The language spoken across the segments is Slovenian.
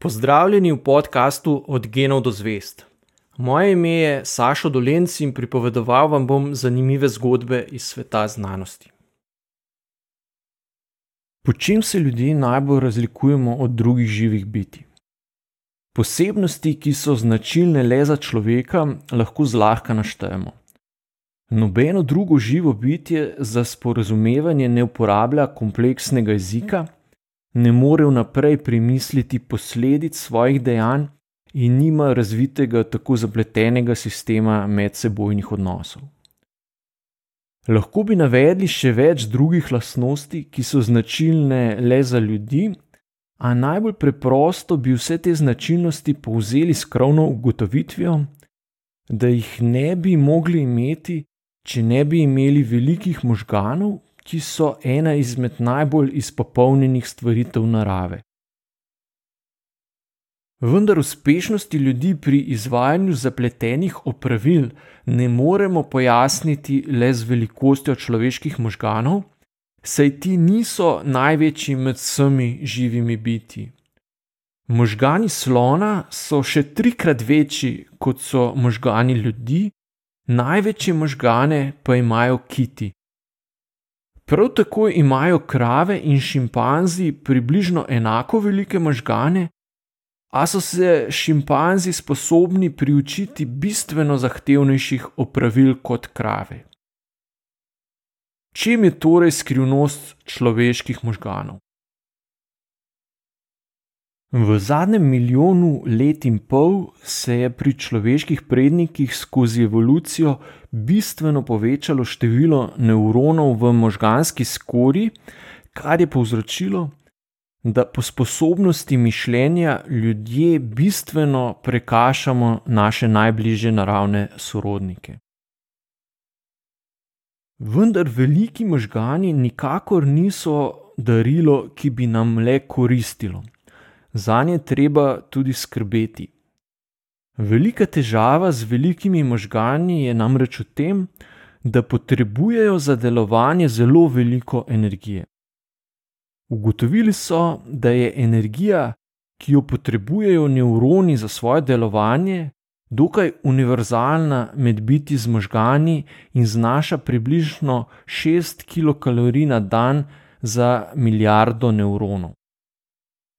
Pozdravljeni v podkastu Od genov do zvest. Moje ime je Sašo Dolenc in pripovedoval vam bom zanimive zgodbe iz sveta znanosti. Po čem se ljudje najbolj razlikujemo od drugih živih bitij? Posebnosti, ki so značilne le za človeka, lahko zlahka naštejemo. Nobeno drugo živo bitje za sporazumevanje ne uporablja kompleksnega jezika ne more vnaprej premisliti posledic svojih dejanj in nima razvitega tako zapletenega sistema medsebojnih odnosov. Lahko bi navedli še več drugih lastnosti, ki so značilne le za ljudi, a najbolj preprosto bi vse te značilnosti povzeli s krovno ugotovitvijo, da jih ne bi mogli imeti, če ne bi imeli velikih možganov, ki so ena izmed najbolj izpopolnjenih stvaritev narave. Vendar uspešnosti ljudi pri izvajanju zapletenih opravil ne moremo pojasniti le z velikostjo človeških možganov, saj ti niso največji med vsemi živimi biti. Možgani slona so še trikrat večji kot so možgani ljudi, največje možgane pa imajo kiti. Prav tako imajo krave in šimpanzi približno enako velike možgane, a so se šimpanzi sposobni priučiti bistveno zahtevnejših opravil kot krave. Čem je torej skrivnost človeških možganov? V zadnjem milijonu let in pol se je pri človeških prednikih skozi evolucijo bistveno povečalo število nevronov v možganski skori, kar je povzročilo, da po sposobnosti mišljenja ljudje bistveno prekašamo naše najbližje naravne sorodnike. Vendar veliki možgani nikakor niso darilo, ki bi nam le koristilo za nje treba tudi skrbeti. Velika težava z velikimi možgani je namreč v tem, da potrebujejo za delovanje zelo veliko energije. Ugotovili so, da je energija, ki jo potrebujejo nevroni za svoje delovanje, dokaj univerzalna med biti z možgani in znaša približno 6 kilokalorij na dan za milijardo nevronov.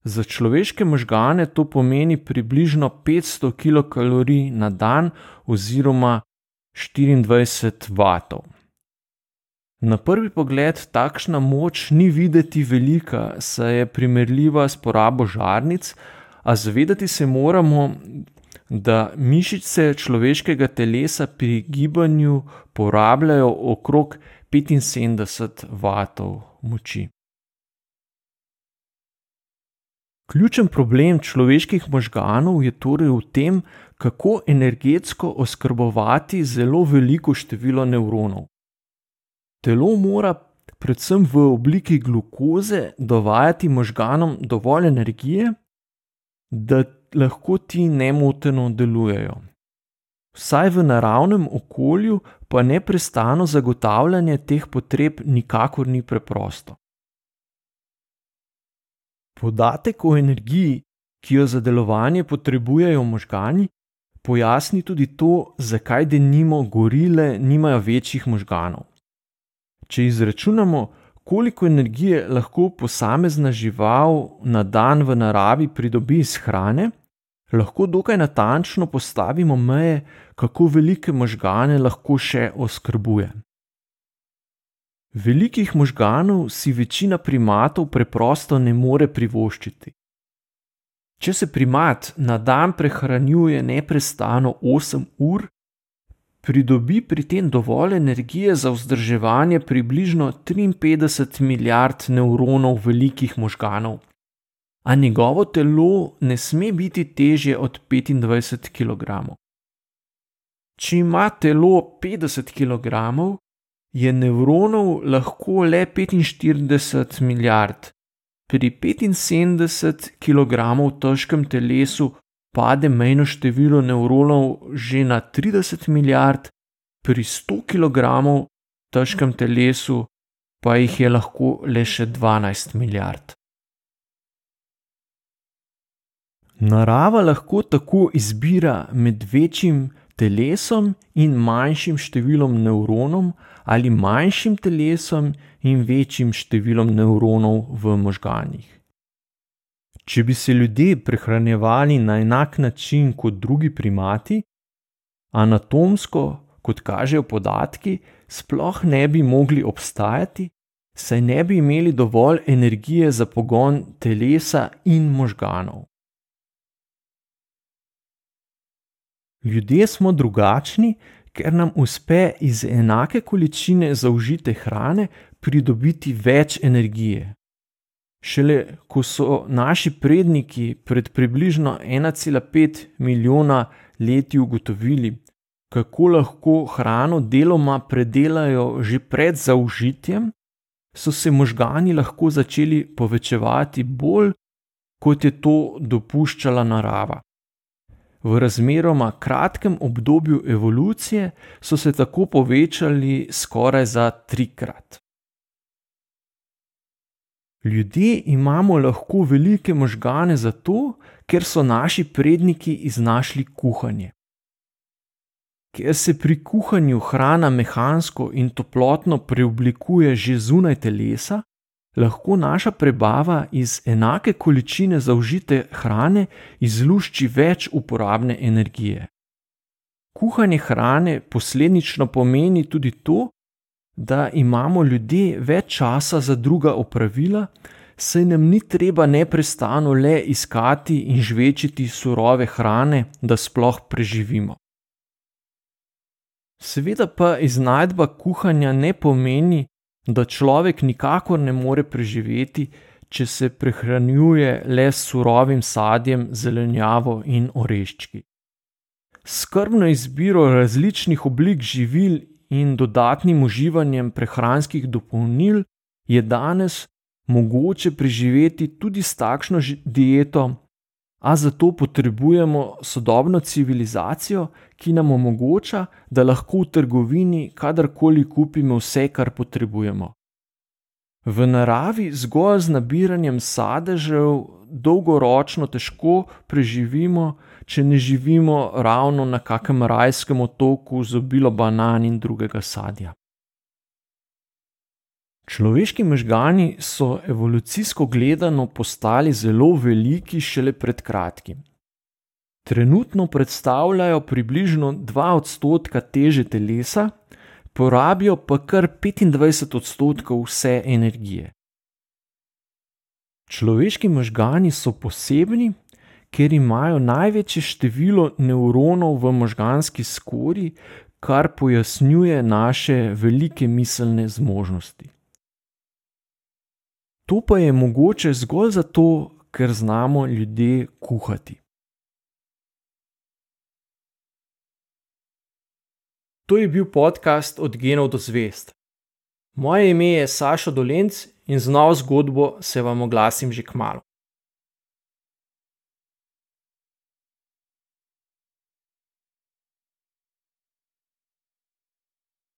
Za človeške možgane to pomeni približno 500 kilokalorij na dan oziroma 24 vatov. Na prvi pogled takšna moč ni videti velika, saj je primerljiva s porabo žarnic, a zavedati se moramo, da mišice človeškega telesa pri gibanju porabljajo okrog 75 vatov moči. Ključen problem človeških možganov je torej v tem, kako energetsko oskrbovati zelo veliko število nevronov. Telo mora, predvsem v obliki glukoze, dovajati možganom dovolj energije, da lahko ti nemoteno delujejo. Vsaj v naravnem okolju pa neprestano zagotavljanje teh potreb nikakor ni preprosto. Podatek o energiji, ki jo za delovanje potrebujejo možgani, pojasni tudi to, zakaj denimo gorile nimajo večjih možganov. Če izračunamo, koliko energije lahko posamezna žival na dan v naravi pridobi iz hrane, lahko dokaj natančno postavimo meje, kako velike možgane lahko še oskrbuje. Velikih možganov si večina primatov preprosto ne more privoščiti. Če se primat na dan prehranjuje neprestano 8 ur, pridobi pri tem dovolj energije za vzdrževanje približno 53 milijard nevronov velikih možganov, a njegovo telo ne sme biti težje od 25 kg. Če ima telo 50 kg, je nevronov lahko le 45 milijard. Pri 75 kg težkem telesu pade mejno število nevronov že na 30 milijard, pri 100 kg težkem telesu pa jih je lahko le še 12 milijard. Narava lahko tako izbira med večjim telesom in manjšim številom nevronov ali manjšim telesom in večjim številom nevronov v možganih. Če bi se ljudje prehranjevali na enak način kot drugi primati, anatomsko, kot kažejo podatki, sploh ne bi mogli obstajati, saj ne bi imeli dovolj energije za pogon telesa in možganov. Ljudje smo drugačni, ker nam uspe iz enake količine zaužite hrane pridobiti več energije. Šele ko so naši predniki pred približno 1,5 milijona leti ugotovili, kako lahko hrano deloma predelajo že pred zaužitjem, so se možgani lahko začeli povečevati bolj, kot je to dopuščala narava. V razmeroma kratkem obdobju evolucije so se tako povečali skoraj za trikrat. Ljudje imamo lahko velike možgane zato, ker so naši predniki iznašli kuhanje. Ker se pri kuhanju hrana mehansko in toplotno preoblikuje že zunaj telesa, lahko naša prebava iz enake količine zaužite hrane izlušči več uporabne energije. Kuhanje hrane posledično pomeni tudi to, da imamo ljudje več časa za druga opravila, saj nam ni treba neprestano le iskati in žvečiti surove hrane, da sploh preživimo. Seveda pa iznajdba kuhanja ne pomeni, da človek nikakor ne more preživeti, če se prehranjuje le s surovim sadjem, zelenjavo in oreščki. Skrbno izbiro različnih oblik živil in dodatnim uživanjem prehranskih dopolnil je danes mogoče preživeti tudi s takšno dieto, a zato potrebujemo sodobno civilizacijo, ki nam omogoča, da lahko v trgovini kadarkoli kupimo vse, kar potrebujemo. V naravi zgolj z nabiranjem sadežev dolgoročno težko preživimo, če ne živimo ravno na kakem rajskem otoku z obilo banan in drugega sadja. Človeški možgani so evolucijsko gledano postali zelo veliki šele pred kratkim. Trenutno predstavljajo približno 2 odstotka teže telesa, porabijo pa kar 25 odstotkov vse energije. Človeški možgani so posebni, ker imajo največje število nevronov v možganski skori, kar pojasnjuje naše velike miselne zmožnosti. To pa je mogoče zgolj zato, ker znamo ljudje kuhati. To je bil podcast Od genov do zvest. Moje ime je Saša Dolenc in z novo zgodbo se vam oglasim že k malu.